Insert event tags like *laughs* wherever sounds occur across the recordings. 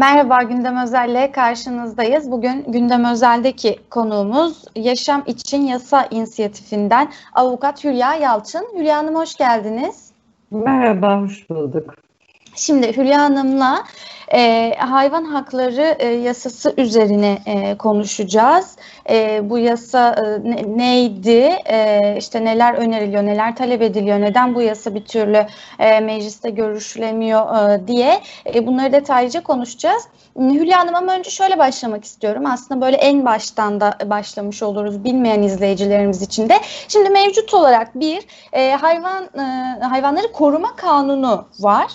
Merhaba Gündem Özel'le karşınızdayız. Bugün Gündem Özel'deki konuğumuz Yaşam İçin Yasa İnisiyatifinden Avukat Hülya Yalçın. Hülya Hanım hoş geldiniz. Merhaba, hoş bulduk. Şimdi Hülya Hanım'la e, hayvan hakları e, yasası üzerine e, konuşacağız. E, bu yasa e, ne, neydi, e, işte neler öneriliyor, neler talep ediliyor, neden bu yasa bir türlü e, mecliste görüşülemiyor e, diye e, bunları detaylıca konuşacağız. Hülya Hanım ama önce şöyle başlamak istiyorum. Aslında böyle en baştan da başlamış oluruz bilmeyen izleyicilerimiz için de. Şimdi mevcut olarak bir e, hayvan e, hayvanları koruma kanunu var.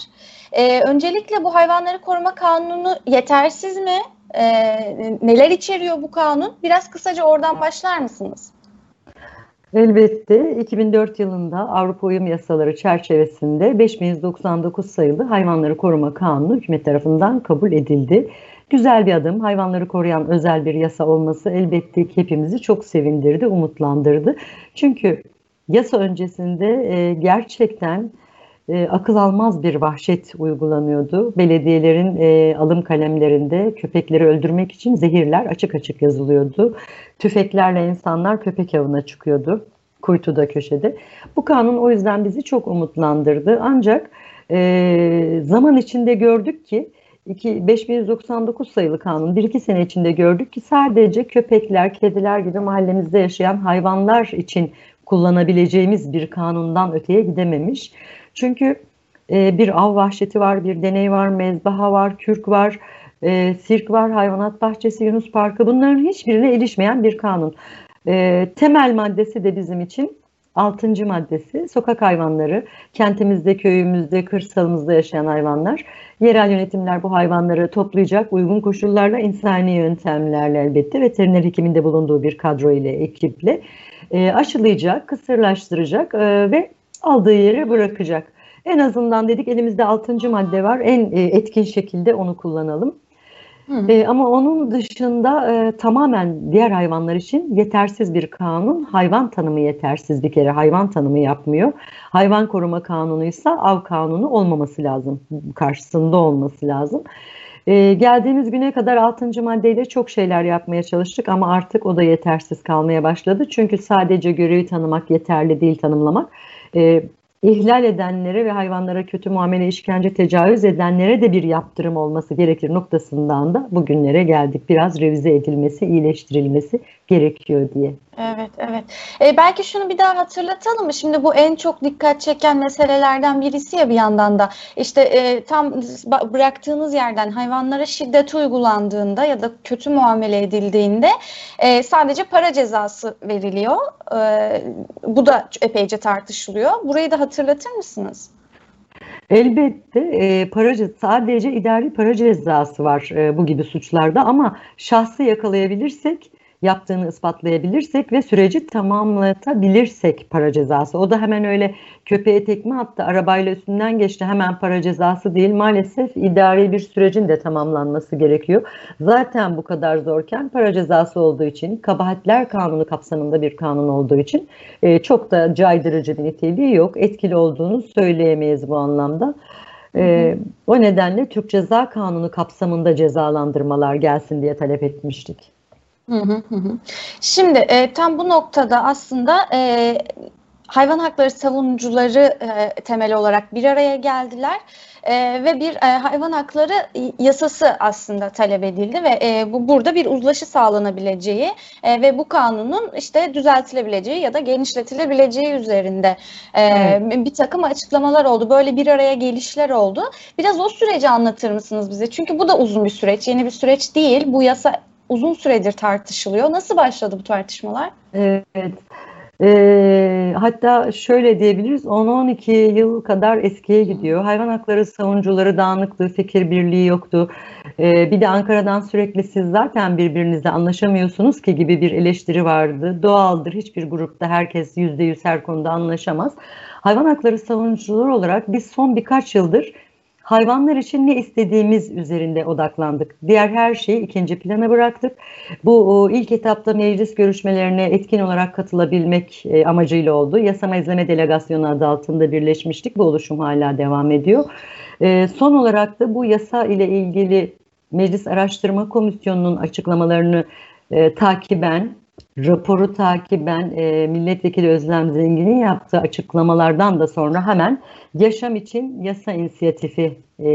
Ee, öncelikle bu hayvanları koruma kanunu yetersiz mi? Ee, neler içeriyor bu kanun? Biraz kısaca oradan başlar mısınız? Elbette 2004 yılında Avrupa Uyum Yasaları çerçevesinde 5199 sayılı Hayvanları Koruma Kanunu hükümet tarafından kabul edildi. Güzel bir adım. Hayvanları koruyan özel bir yasa olması elbette ki hepimizi çok sevindirdi, umutlandırdı. Çünkü yasa öncesinde e, gerçekten e, akıl almaz bir vahşet uygulanıyordu. Belediyelerin e, alım kalemlerinde köpekleri öldürmek için zehirler açık açık yazılıyordu. Tüfeklerle insanlar köpek avına çıkıyordu kuytuda köşede. Bu kanun o yüzden bizi çok umutlandırdı. Ancak e, zaman içinde gördük ki 5199 sayılı kanun bir iki sene içinde gördük ki sadece köpekler, kediler gibi mahallemizde yaşayan hayvanlar için kullanabileceğimiz bir kanundan öteye gidememiş. Çünkü e, bir av vahşeti var, bir deney var, mezbaha var, kürk var, e, sirk var, hayvanat bahçesi, Yunus Parkı bunların hiçbirine ilişmeyen bir kanun. E, temel maddesi de bizim için altıncı maddesi sokak hayvanları, kentimizde, köyümüzde, kırsalımızda yaşayan hayvanlar. Yerel yönetimler bu hayvanları toplayacak uygun koşullarla, insani yöntemlerle elbette veteriner hekiminde bulunduğu bir kadro ile, ekiple e, aşılayacak, kısırlaştıracak e, ve aldığı yere bırakacak. En azından dedik elimizde altıncı madde var. En e, etkin şekilde onu kullanalım. E, ama onun dışında e, tamamen diğer hayvanlar için yetersiz bir kanun. Hayvan tanımı yetersiz bir kere. Hayvan tanımı yapmıyor. Hayvan koruma kanunuysa av kanunu olmaması lazım. Karşısında olması lazım. E, geldiğimiz güne kadar 6. maddeyle çok şeyler yapmaya çalıştık ama artık o da yetersiz kalmaya başladı. Çünkü sadece görevi tanımak yeterli değil tanımlamak e, ihlal edenlere ve hayvanlara kötü muamele, işkence, tecavüz edenlere de bir yaptırım olması gerekir noktasından da bugünlere geldik. Biraz revize edilmesi, iyileştirilmesi gerekiyor diye. Evet, evet. E, belki şunu bir daha hatırlatalım mı? Şimdi bu en çok dikkat çeken meselelerden birisi ya bir yandan da. İşte e, tam bıraktığınız yerden hayvanlara şiddet uygulandığında ya da kötü muamele edildiğinde e, sadece para cezası veriliyor. E, bu da epeyce tartışılıyor. Burayı da hatırlatır mısınız? Elbette e, para sadece idari para cezası var e, bu gibi suçlarda ama şahsı yakalayabilirsek yaptığını ispatlayabilirsek ve süreci tamamlatabilirsek para cezası. O da hemen öyle köpeğe tekme attı, arabayla üstünden geçti hemen para cezası değil. Maalesef idari bir sürecin de tamamlanması gerekiyor. Zaten bu kadar zorken para cezası olduğu için, kabahatler kanunu kapsamında bir kanun olduğu için e, çok da caydırıcı bir niteliği yok. Etkili olduğunu söyleyemeyiz bu anlamda. E, o nedenle Türk Ceza Kanunu kapsamında cezalandırmalar gelsin diye talep etmiştik. Hı hı hı. Şimdi e, tam bu noktada aslında e, hayvan hakları savunucuları e, temel olarak bir araya geldiler e, ve bir e, hayvan hakları yasası aslında talep edildi ve e, bu burada bir uzlaşı sağlanabileceği e, ve bu kanunun işte düzeltilebileceği ya da genişletilebileceği üzerinde e, evet. bir takım açıklamalar oldu. Böyle bir araya gelişler oldu. Biraz o süreci anlatır mısınız bize? Çünkü bu da uzun bir süreç, yeni bir süreç değil. Bu yasa uzun süredir tartışılıyor. Nasıl başladı bu tartışmalar? Evet. E, hatta şöyle diyebiliriz 10-12 yıl kadar eskiye gidiyor. Hayvan hakları savunucuları dağınıktı, fikir birliği yoktu. E, bir de Ankara'dan sürekli siz zaten birbirinizle anlaşamıyorsunuz ki gibi bir eleştiri vardı. Doğaldır hiçbir grupta herkes %100 her konuda anlaşamaz. Hayvan hakları savunucuları olarak biz son birkaç yıldır hayvanlar için ne istediğimiz üzerinde odaklandık. Diğer her şeyi ikinci plana bıraktık. Bu ilk etapta meclis görüşmelerine etkin olarak katılabilmek e, amacıyla oldu. Yasama izleme delegasyonu adı altında birleşmiştik. Bu oluşum hala devam ediyor. E, son olarak da bu yasa ile ilgili Meclis Araştırma Komisyonu'nun açıklamalarını e, takiben, raporu takiben e, Milletvekili Özlem Zengin'in yaptığı açıklamalardan da sonra hemen Yaşam için Yasa inisiyatifi e,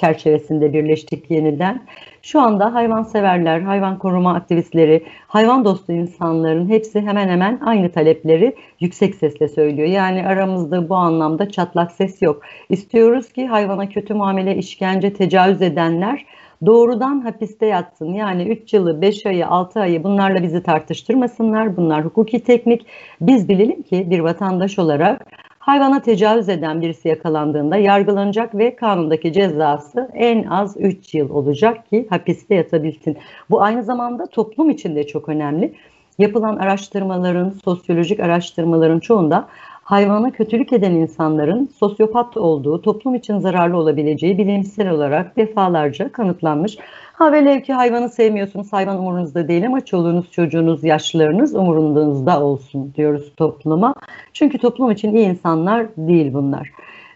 çerçevesinde birleştik yeniden. Şu anda hayvanseverler, hayvan koruma aktivistleri, hayvan dostu insanların hepsi hemen hemen aynı talepleri yüksek sesle söylüyor. Yani aramızda bu anlamda çatlak ses yok. İstiyoruz ki hayvana kötü muamele, işkence, tecavüz edenler doğrudan hapiste yatsın. Yani 3 yılı, 5 ayı, 6 ayı bunlarla bizi tartıştırmasınlar. Bunlar hukuki teknik. Biz bilelim ki bir vatandaş olarak hayvana tecavüz eden birisi yakalandığında yargılanacak ve kanundaki cezası en az 3 yıl olacak ki hapiste yatabilsin. Bu aynı zamanda toplum için de çok önemli. Yapılan araştırmaların, sosyolojik araştırmaların çoğunda hayvana kötülük eden insanların sosyopat olduğu, toplum için zararlı olabileceği bilimsel olarak defalarca kanıtlanmış. Ha velev ki hayvanı sevmiyorsunuz, hayvan umurunuzda değil ama çoluğunuz, çocuğunuz, yaşlılarınız umurunuzda olsun diyoruz topluma. Çünkü toplum için iyi insanlar değil bunlar.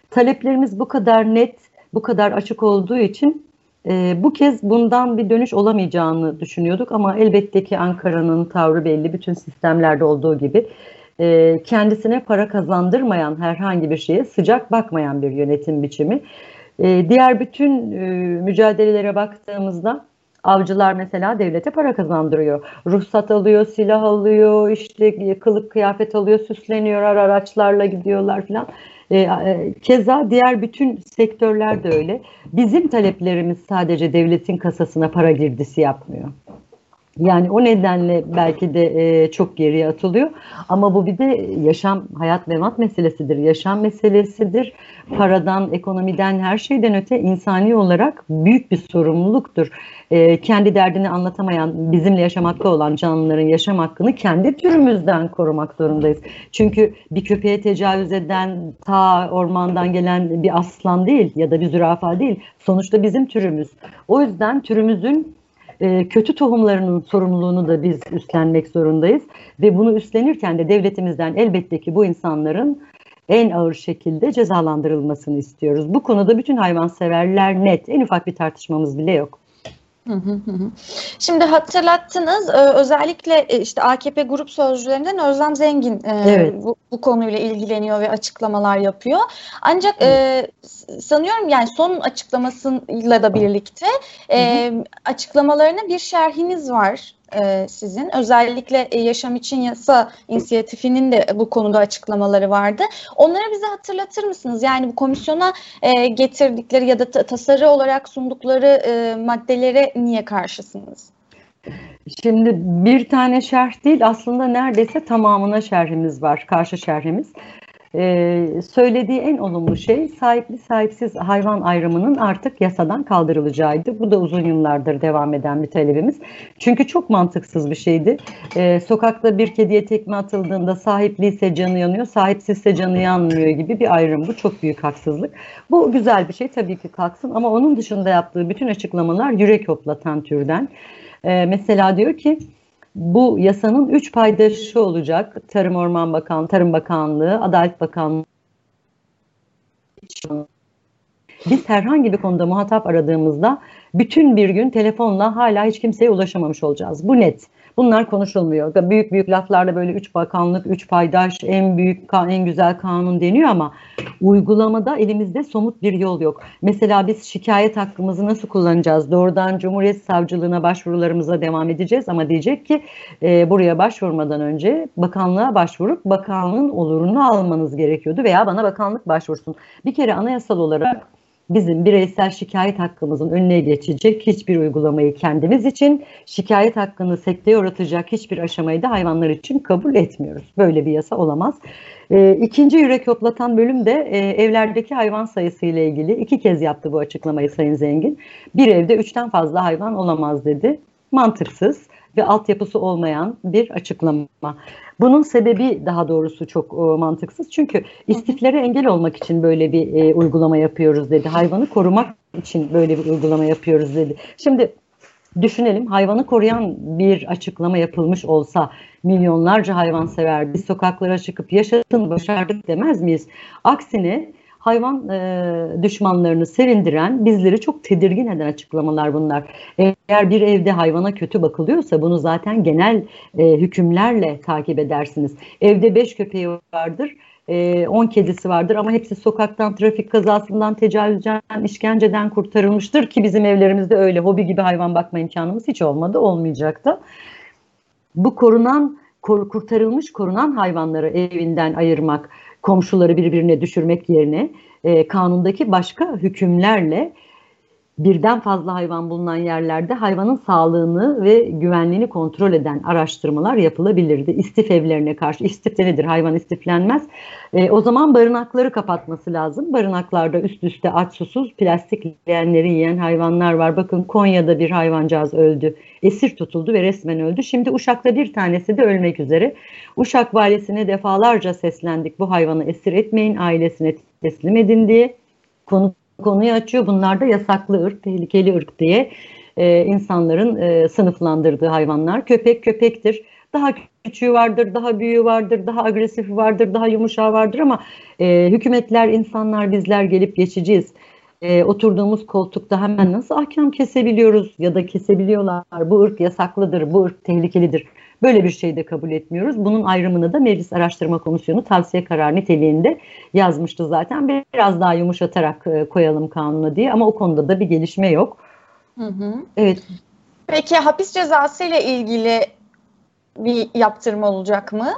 Taleplerimiz bu kadar net, bu kadar açık olduğu için e, bu kez bundan bir dönüş olamayacağını düşünüyorduk ama elbette ki Ankara'nın tavrı belli, bütün sistemlerde olduğu gibi e, kendisine para kazandırmayan herhangi bir şeye sıcak bakmayan bir yönetim biçimi. E, diğer bütün e, mücadelelere baktığımızda avcılar mesela devlete para kazandırıyor. Ruhsat alıyor, silah alıyor, işte kılık kıyafet alıyor, süsleniyor, araçlarla gidiyorlar falan. E, e, keza diğer bütün sektörler de öyle. Bizim taleplerimiz sadece devletin kasasına para girdisi yapmıyor. Yani o nedenle belki de e, çok geriye atılıyor. Ama bu bir de yaşam, hayat ve mat meselesidir. Yaşam meselesidir. Paradan, ekonomiden, her şeyden öte insani olarak büyük bir sorumluluktur. E, kendi derdini anlatamayan, bizimle yaşamakta olan canlıların yaşam hakkını kendi türümüzden korumak zorundayız. Çünkü bir köpeğe tecavüz eden, ta ormandan gelen bir aslan değil ya da bir zürafa değil. Sonuçta bizim türümüz. O yüzden türümüzün e, kötü tohumlarının sorumluluğunu da biz üstlenmek zorundayız. Ve bunu üstlenirken de devletimizden elbette ki bu insanların en ağır şekilde cezalandırılmasını istiyoruz. Bu konuda bütün hayvanseverler net, en ufak bir tartışmamız bile yok. Şimdi hatırlattınız e, özellikle e, işte AKP grup sözcülerinden Özlem Zengin e, evet. bu, bu konuyla ilgileniyor ve açıklamalar yapıyor. Ancak evet. sanıyorum yani son açıklamasıyla da birlikte hı hı. açıklamalarına bir şerhiniz var e, sizin. Özellikle e, Yaşam için Yasa inisiyatifinin de bu konuda açıklamaları vardı. Onları bize hatırlatır mısınız? Yani bu komisyona e, getirdikleri ya da tasarı olarak sundukları maddelere niye karşısınız? Şimdi bir tane şerh değil aslında neredeyse tamamına şerhimiz var, karşı şerhimiz. Ee, söylediği en olumlu şey sahipli sahipsiz hayvan ayrımının artık yasadan kaldırılacağıydı. Bu da uzun yıllardır devam eden bir talebimiz. Çünkü çok mantıksız bir şeydi. Ee, sokakta bir kediye tekme atıldığında sahipliyse canı yanıyor, sahipsizse canı yanmıyor gibi bir ayrım. Bu çok büyük haksızlık. Bu güzel bir şey tabii ki kalksın ama onun dışında yaptığı bütün açıklamalar yürek hoplatan türden. Ee, mesela diyor ki bu yasanın üç paydaşı olacak. Tarım Orman Bakanlığı, Tarım Bakanlığı, Adalet Bakanlığı. Biz herhangi bir konuda muhatap aradığımızda bütün bir gün telefonla hala hiç kimseye ulaşamamış olacağız. Bu net. Bunlar konuşulmuyor. Büyük büyük laflarla böyle üç bakanlık, üç paydaş, en büyük, en güzel kanun deniyor ama uygulamada elimizde somut bir yol yok. Mesela biz şikayet hakkımızı nasıl kullanacağız? Doğrudan Cumhuriyet Savcılığına başvurularımıza devam edeceğiz ama diyecek ki e, buraya başvurmadan önce bakanlığa başvurup bakanlığın olurunu almanız gerekiyordu veya bana bakanlık başvursun. Bir kere anayasal olarak bizim bireysel şikayet hakkımızın önüne geçecek hiçbir uygulamayı kendimiz için, şikayet hakkını sekteye uğratacak hiçbir aşamayı da hayvanlar için kabul etmiyoruz. Böyle bir yasa olamaz. E, ikinci yürek yoplatan bölüm de e, evlerdeki hayvan sayısı ile ilgili iki kez yaptı bu açıklamayı Sayın Zengin. Bir evde üçten fazla hayvan olamaz dedi. Mantıksız ve altyapısı olmayan bir açıklama. Bunun sebebi daha doğrusu çok e, mantıksız. Çünkü istiflere engel olmak için böyle bir e, uygulama yapıyoruz dedi. Hayvanı korumak için böyle bir uygulama yapıyoruz dedi. Şimdi düşünelim hayvanı koruyan bir açıklama yapılmış olsa milyonlarca hayvansever biz sokaklara çıkıp yaşatın başardık demez miyiz? Aksine hayvan e, düşmanlarını sevindiren, bizleri çok tedirgin eden açıklamalar bunlar. Eğer bir evde hayvana kötü bakılıyorsa bunu zaten genel e, hükümlerle takip edersiniz. Evde beş köpeği vardır. 10 kedisi vardır ama hepsi sokaktan, trafik kazasından, tecavüzden, işkenceden kurtarılmıştır ki bizim evlerimizde öyle hobi gibi hayvan bakma imkanımız hiç olmadı, olmayacaktı. Bu korunan, kurtarılmış, korunan hayvanları evinden ayırmak, komşuları birbirine düşürmek yerine e, kanundaki başka hükümlerle birden fazla hayvan bulunan yerlerde hayvanın sağlığını ve güvenliğini kontrol eden araştırmalar yapılabilirdi. İstif evlerine karşı, istif nedir? Hayvan istiflenmez. E, o zaman barınakları kapatması lazım. Barınaklarda üst üste aç susuz plastik leğenleri yiyen hayvanlar var. Bakın Konya'da bir hayvancağız öldü. Esir tutuldu ve resmen öldü. Şimdi Uşak'ta bir tanesi de ölmek üzere. Uşak valisine defalarca seslendik. Bu hayvanı esir etmeyin, ailesine teslim edin diye. Konu konuyu açıyor. Bunlar da yasaklı ırk, tehlikeli ırk diye e, insanların e, sınıflandırdığı hayvanlar. Köpek köpektir. Daha küçüğü vardır, daha büyüğü vardır, daha agresifi vardır, daha yumuşağı vardır ama e, hükümetler, insanlar, bizler gelip geçeceğiz. E, oturduğumuz koltukta hemen nasıl ahkam kesebiliyoruz ya da kesebiliyorlar. Bu ırk yasaklıdır, bu ırk tehlikelidir. Böyle bir şey de kabul etmiyoruz. Bunun ayrımını da Meclis Araştırma Komisyonu tavsiye karar niteliğinde yazmıştı zaten. Biraz daha yumuşatarak e, koyalım kanuna diye ama o konuda da bir gelişme yok. Hı hı. Evet. Peki hapis cezası ile ilgili bir yaptırma olacak mı?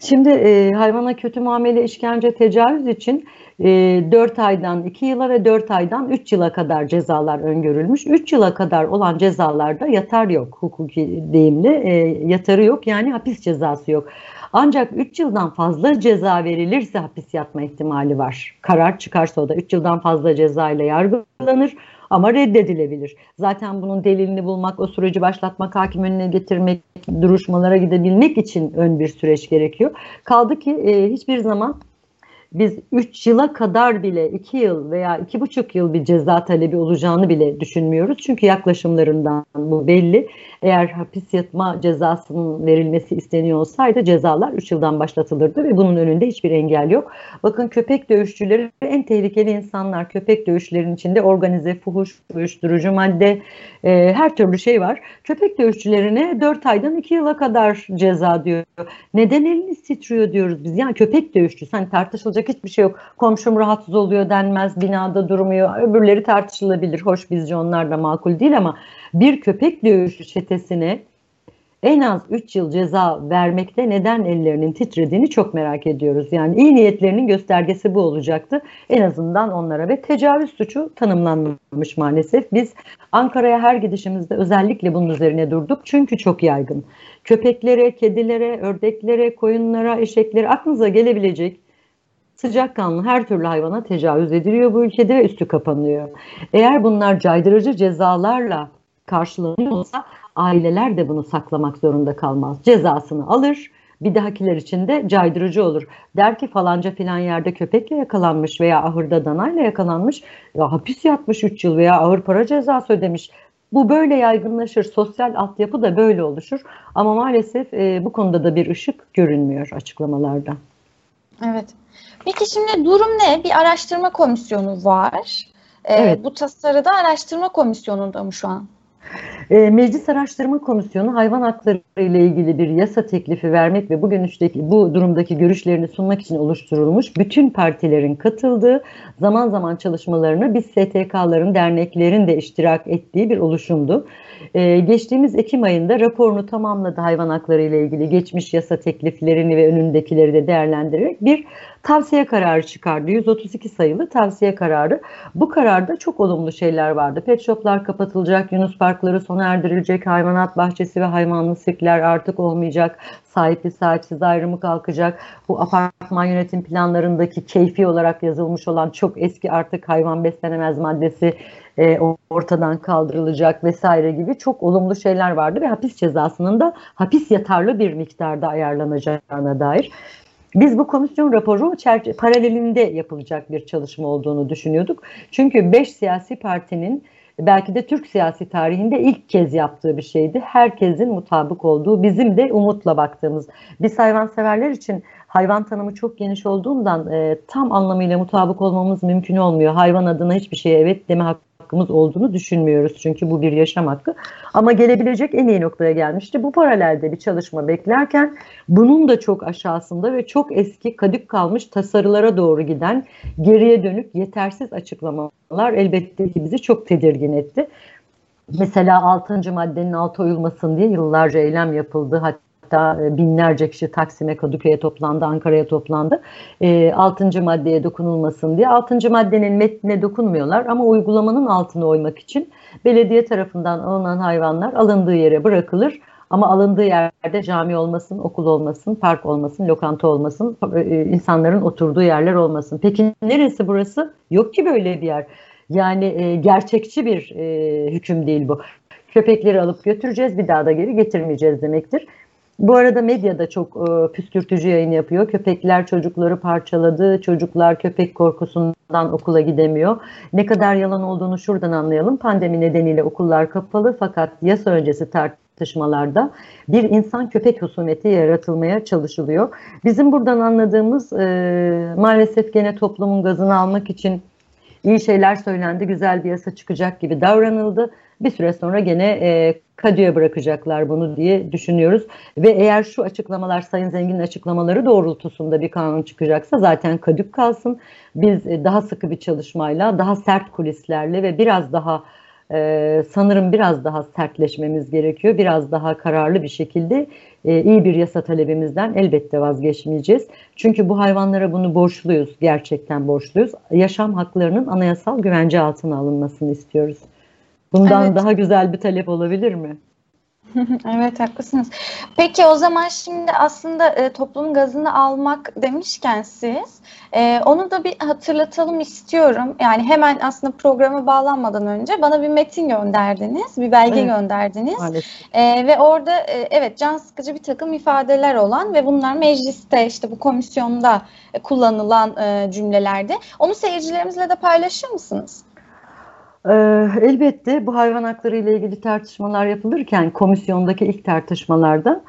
Şimdi e, hayvana kötü muamele, işkence, tecavüz için e, 4 aydan 2 yıla ve 4 aydan 3 yıla kadar cezalar öngörülmüş. 3 yıla kadar olan cezalarda yatar yok hukuki deyimli. E, yatarı yok yani hapis cezası yok. Ancak 3 yıldan fazla ceza verilirse hapis yatma ihtimali var. Karar çıkarsa o da 3 yıldan fazla ceza ile yargılanır ama reddedilebilir. Zaten bunun delilini bulmak, o süreci başlatmak, hakim önüne getirmek, duruşmalara gidebilmek için ön bir süreç gerekiyor. Kaldı ki e, hiçbir zaman biz 3 yıla kadar bile 2 yıl veya 2,5 yıl bir ceza talebi olacağını bile düşünmüyoruz. Çünkü yaklaşımlarından bu belli. Eğer hapis yatma cezasının verilmesi isteniyor olsaydı cezalar 3 yıldan başlatılırdı ve bunun önünde hiçbir engel yok. Bakın köpek dövüşçüleri en tehlikeli insanlar. Köpek dövüşçülerinin içinde organize, fuhuş, uyuşturucu madde, e, her türlü şey var. Köpek dövüşçülerine 4 aydan 2 yıla kadar ceza diyor. Neden elini titriyor diyoruz biz. Yani köpek dövüşçüsü hani tartışılacak hiçbir şey yok. Komşum rahatsız oluyor denmez, binada durmuyor. Öbürleri tartışılabilir. Hoş bizce onlar da makul değil ama bir köpek dövüşü çetesine en az 3 yıl ceza vermekte neden ellerinin titrediğini çok merak ediyoruz. Yani iyi niyetlerinin göstergesi bu olacaktı. En azından onlara ve tecavüz suçu tanımlanmamış maalesef. Biz Ankara'ya her gidişimizde özellikle bunun üzerine durduk. Çünkü çok yaygın. Köpeklere, kedilere, ördeklere, koyunlara, eşeklere aklınıza gelebilecek sıcakkanlı her türlü hayvana tecavüz ediliyor bu ülkede ve üstü kapanıyor. Eğer bunlar caydırıcı cezalarla karşılanıyorsa aileler de bunu saklamak zorunda kalmaz. Cezasını alır, bir dahakiler için de caydırıcı olur. Der ki falanca filan yerde köpekle yakalanmış veya ahırda danayla yakalanmış, ya hapis yatmış 3 yıl veya ağır para cezası ödemiş. Bu böyle yaygınlaşır. Sosyal altyapı da böyle oluşur. Ama maalesef e, bu konuda da bir ışık görünmüyor açıklamalarda. Evet. Peki şimdi durum ne? Bir araştırma komisyonu var. Ee, evet. Bu tasarıda araştırma komisyonunda mı şu an? E, Meclis Araştırma Komisyonu hayvan hakları ile ilgili bir yasa teklifi vermek ve bugün üçteki bu durumdaki görüşlerini sunmak için oluşturulmuş bütün partilerin katıldığı zaman zaman çalışmalarını biz STK'ların, derneklerin de iştirak ettiği bir oluşumdu. E, geçtiğimiz Ekim ayında raporunu tamamladı hayvan hakları ile ilgili geçmiş yasa tekliflerini ve önündekileri de değerlendirerek bir tavsiye kararı çıkardı. 132 sayılı tavsiye kararı. Bu kararda çok olumlu şeyler vardı. Pet shoplar kapatılacak, Yunus parkları sona erdirilecek, hayvanat bahçesi ve hayvanlı sirkler artık olmayacak, sahipli sahipsiz ayrımı kalkacak. Bu apartman yönetim planlarındaki keyfi olarak yazılmış olan çok eski artık hayvan beslenemez maddesi e, ortadan kaldırılacak vesaire gibi çok olumlu şeyler vardı ve hapis cezasının da hapis yatarlı bir miktarda ayarlanacağına dair. Biz bu komisyon raporu paralelinde yapılacak bir çalışma olduğunu düşünüyorduk. Çünkü 5 siyasi partinin belki de Türk siyasi tarihinde ilk kez yaptığı bir şeydi. Herkesin mutabık olduğu, bizim de umutla baktığımız. Biz hayvanseverler için hayvan tanımı çok geniş olduğundan e, tam anlamıyla mutabık olmamız mümkün olmuyor. Hayvan adına hiçbir şeye evet deme hakkımız olduğunu düşünmüyoruz. Çünkü bu bir yaşam hakkı. Ama gelebilecek en iyi noktaya gelmişti. Bu paralelde bir çalışma beklerken bunun da çok aşağısında ve çok eski kadük kalmış tasarılara doğru giden geriye dönük yetersiz açıklamalar elbette ki bizi çok tedirgin etti. Mesela 6. maddenin altı oyulmasın diye yıllarca eylem yapıldı. Hatta Hatta e, binlerce kişi Taksim'e, Kadıköy'e toplandı, Ankara'ya toplandı. E, altıncı maddeye dokunulmasın diye. Altıncı maddenin metnine dokunmuyorlar ama uygulamanın altını oymak için belediye tarafından alınan hayvanlar alındığı yere bırakılır. Ama alındığı yerde cami olmasın, okul olmasın, park olmasın, lokanta olmasın, e, insanların oturduğu yerler olmasın. Peki neresi burası? Yok ki böyle bir yer. Yani e, gerçekçi bir e, hüküm değil bu. Köpekleri alıp götüreceğiz, bir daha da geri getirmeyeceğiz demektir. Bu arada medya da çok e, püskürtücü yayın yapıyor. Köpekler çocukları parçaladı. Çocuklar köpek korkusundan okula gidemiyor. Ne kadar yalan olduğunu şuradan anlayalım. Pandemi nedeniyle okullar kapalı fakat yasa öncesi tartışmalarda bir insan köpek husumeti yaratılmaya çalışılıyor. Bizim buradan anladığımız e, maalesef gene toplumun gazını almak için iyi şeyler söylendi, güzel bir yasa çıkacak gibi davranıldı. Bir süre sonra gene e, kadıya bırakacaklar bunu diye düşünüyoruz. Ve eğer şu açıklamalar Sayın Zengin'in açıklamaları doğrultusunda bir kanun çıkacaksa zaten kadük kalsın. Biz e, daha sıkı bir çalışmayla, daha sert kulislerle ve biraz daha e, sanırım biraz daha sertleşmemiz gerekiyor. Biraz daha kararlı bir şekilde e, iyi bir yasa talebimizden elbette vazgeçmeyeceğiz. Çünkü bu hayvanlara bunu borçluyuz, gerçekten borçluyuz. Yaşam haklarının anayasal güvence altına alınmasını istiyoruz. Bundan evet. daha güzel bir talep olabilir mi? *laughs* evet haklısınız. Peki o zaman şimdi aslında e, toplum gazını almak demişken siz e, onu da bir hatırlatalım istiyorum. Yani hemen aslında programa bağlanmadan önce bana bir metin gönderdiniz, bir belge evet. gönderdiniz. E, ve orada e, evet can sıkıcı bir takım ifadeler olan ve bunlar mecliste işte bu komisyonda e, kullanılan e, cümlelerdi. Onu seyircilerimizle de paylaşır mısınız? Ee, elbette bu hayvan hakları ile ilgili tartışmalar yapılırken komisyondaki ilk tartışmalarda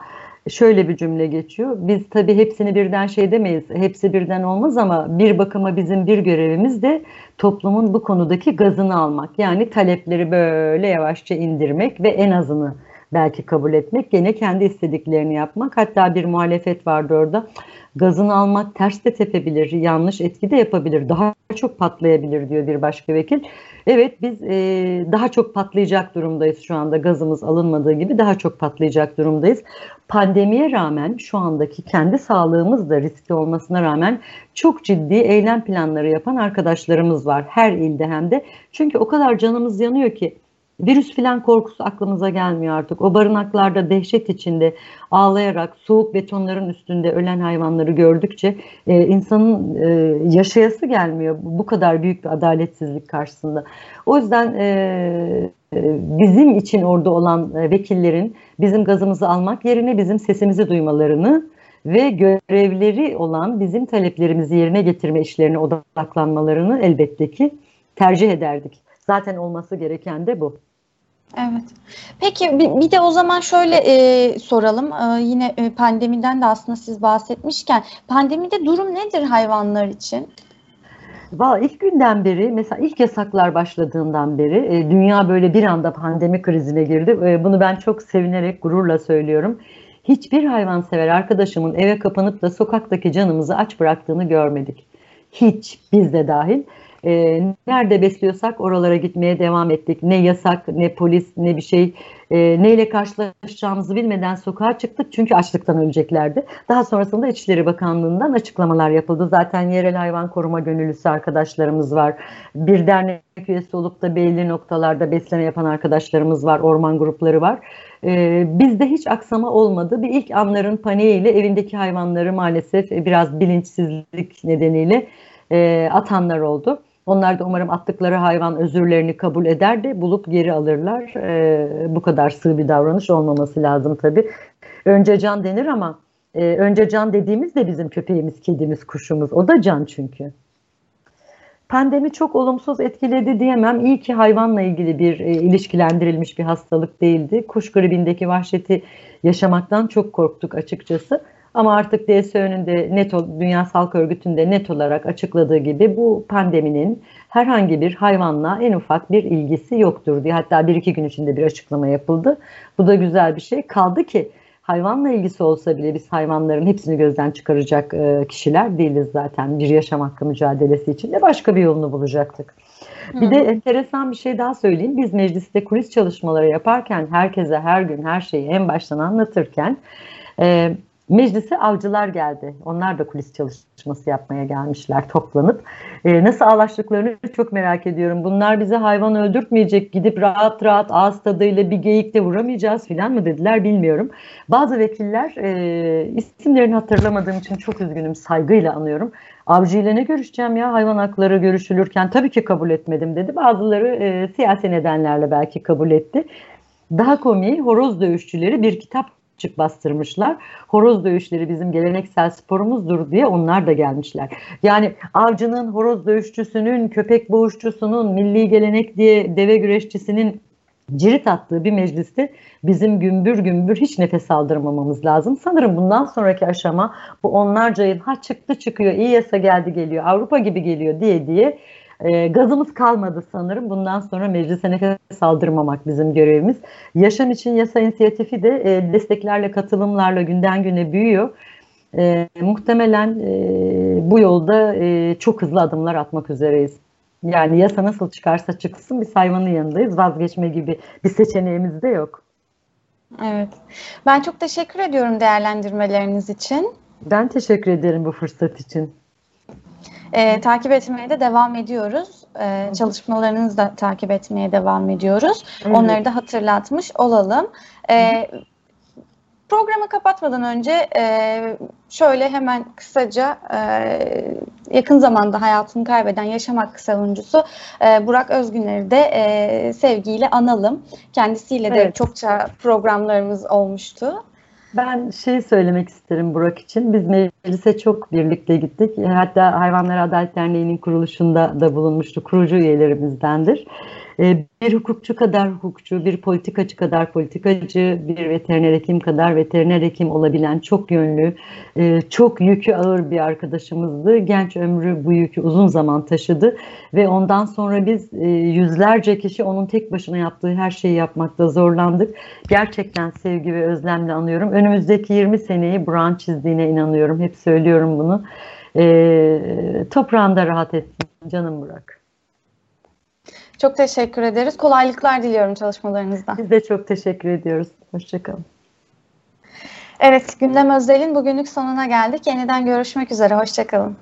şöyle bir cümle geçiyor. Biz tabii hepsini birden şey demeyiz, hepsi birden olmaz ama bir bakıma bizim bir görevimiz de toplumun bu konudaki gazını almak. Yani talepleri böyle yavaşça indirmek ve en azını belki kabul etmek, gene kendi istediklerini yapmak. Hatta bir muhalefet vardı orada. Gazını almak ters de tepebilir, yanlış etki de yapabilir, daha çok patlayabilir diyor bir başka vekil. Evet biz e, daha çok patlayacak durumdayız şu anda gazımız alınmadığı gibi daha çok patlayacak durumdayız. Pandemiye rağmen şu andaki kendi sağlığımız da riskli olmasına rağmen çok ciddi eylem planları yapan arkadaşlarımız var her ilde hem de. Çünkü o kadar canımız yanıyor ki Virüs filan korkusu aklımıza gelmiyor artık. O barınaklarda dehşet içinde ağlayarak soğuk betonların üstünde ölen hayvanları gördükçe e, insanın e, yaşayası gelmiyor bu kadar büyük bir adaletsizlik karşısında. O yüzden e, e bizim için orada olan e, vekillerin bizim gazımızı almak yerine bizim sesimizi duymalarını ve görevleri olan bizim taleplerimizi yerine getirme işlerine odaklanmalarını elbette ki tercih ederdik. Zaten olması gereken de bu. Evet. Peki bir, de o zaman şöyle e, soralım. E, yine e, pandemiden de aslında siz bahsetmişken pandemide durum nedir hayvanlar için? Valla ilk günden beri mesela ilk yasaklar başladığından beri e, dünya böyle bir anda pandemi krizine girdi. E, bunu ben çok sevinerek gururla söylüyorum. Hiçbir hayvansever arkadaşımın eve kapanıp da sokaktaki canımızı aç bıraktığını görmedik. Hiç biz de dahil e, nerede besliyorsak oralara gitmeye devam ettik. Ne yasak, ne polis, ne bir şey, e, neyle karşılaşacağımızı bilmeden sokağa çıktık çünkü açlıktan öleceklerdi. Daha sonrasında İçişleri Bakanlığı'ndan açıklamalar yapıldı. Zaten yerel hayvan koruma gönüllüsü arkadaşlarımız var. Bir dernek üyesi olup da belli noktalarda besleme yapan arkadaşlarımız var, orman grupları var. Ee, bizde hiç aksama olmadı. Bir ilk anların paniğiyle evindeki hayvanları maalesef biraz bilinçsizlik nedeniyle e, atanlar oldu. Onlar da umarım attıkları hayvan özürlerini kabul eder de bulup geri alırlar. E, bu kadar sığ bir davranış olmaması lazım tabii. Önce can denir ama e, önce can dediğimiz de bizim köpeğimiz, kedimiz, kuşumuz. O da can çünkü. pandemi çok olumsuz etkiledi diyemem. İyi ki hayvanla ilgili bir e, ilişkilendirilmiş bir hastalık değildi. Kuş gribindeki vahşeti yaşamaktan çok korktuk açıkçası. Ama artık DSÖ'nün de net Dünya Sağlık Örgütü'nde net olarak açıkladığı gibi bu pandeminin herhangi bir hayvanla en ufak bir ilgisi yoktur diye. Hatta bir iki gün içinde bir açıklama yapıldı. Bu da güzel bir şey. Kaldı ki hayvanla ilgisi olsa bile biz hayvanların hepsini gözden çıkaracak e, kişiler değiliz zaten. Bir yaşam hakkı mücadelesi için de başka bir yolunu bulacaktık. Bir de enteresan bir şey daha söyleyeyim. Biz mecliste kulis çalışmaları yaparken herkese her gün her şeyi en baştan anlatırken e, Meclise avcılar geldi. Onlar da kulis çalışması yapmaya gelmişler toplanıp. E, nasıl ağlaştıklarını çok merak ediyorum. Bunlar bize hayvan öldürtmeyecek, gidip rahat rahat ağız tadıyla bir geyik de vuramayacağız filan mı dediler bilmiyorum. Bazı vekiller e, isimlerini hatırlamadığım için çok üzgünüm, saygıyla anıyorum. Avcı ile ne görüşeceğim ya hayvan hakları görüşülürken tabii ki kabul etmedim dedi. Bazıları e, siyasi nedenlerle belki kabul etti. Daha komiği horoz dövüşçüleri bir kitap çık bastırmışlar. Horoz dövüşleri bizim geleneksel sporumuzdur diye onlar da gelmişler. Yani avcının, horoz dövüşçüsünün, köpek boğuşçusunun, milli gelenek diye deve güreşçisinin cirit attığı bir mecliste bizim gümbür gümbür hiç nefes aldırmamamız lazım. Sanırım bundan sonraki aşama bu onlarca yıl ha çıktı çıkıyor, iyi yasa geldi geliyor, Avrupa gibi geliyor diye diye e, gazımız kalmadı sanırım. Bundan sonra meclise nefes saldırmamak bizim görevimiz. Yaşam için yasa inisiyatifi de e, desteklerle, katılımlarla günden güne büyüyor. E, muhtemelen e, bu yolda e, çok hızlı adımlar atmak üzereyiz. Yani yasa nasıl çıkarsa çıksın biz hayvanın yanındayız. Vazgeçme gibi bir seçeneğimiz de yok. Evet. Ben çok teşekkür ediyorum değerlendirmeleriniz için. Ben teşekkür ederim bu fırsat için. E, takip etmeye de devam ediyoruz. E, çalışmalarınızı da takip etmeye devam ediyoruz. Evet. Onları da hatırlatmış olalım. E, programı kapatmadan önce e, şöyle hemen kısaca e, yakın zamanda hayatını kaybeden yaşam hakkı savunucusu e, Burak Özgüner'i de e, sevgiyle analım. Kendisiyle de evet. çokça programlarımız olmuştu. Ben şey söylemek isterim Burak için. Biz meclise çok birlikte gittik. Hatta Hayvanlar Adalet Derneği'nin kuruluşunda da bulunmuştu. Kurucu üyelerimizdendir. Ee, bir hukukçu kadar hukukçu, bir politikacı kadar politikacı, bir veteriner hekim kadar veteriner hekim olabilen çok yönlü, e, çok yükü ağır bir arkadaşımızdı. Genç ömrü bu yükü uzun zaman taşıdı ve ondan sonra biz e, yüzlerce kişi onun tek başına yaptığı her şeyi yapmakta zorlandık. Gerçekten sevgi ve özlemle anıyorum. Önümüzdeki 20 seneyi Buran çizdiğine inanıyorum. Hep söylüyorum bunu. E, toprağında rahat etsin canım Burak. Çok teşekkür ederiz. Kolaylıklar diliyorum çalışmalarınızda. Biz de çok teşekkür ediyoruz. Hoşçakalın. Evet, Gündem Özel'in bugünlük sonuna geldik. Yeniden görüşmek üzere. Hoşçakalın.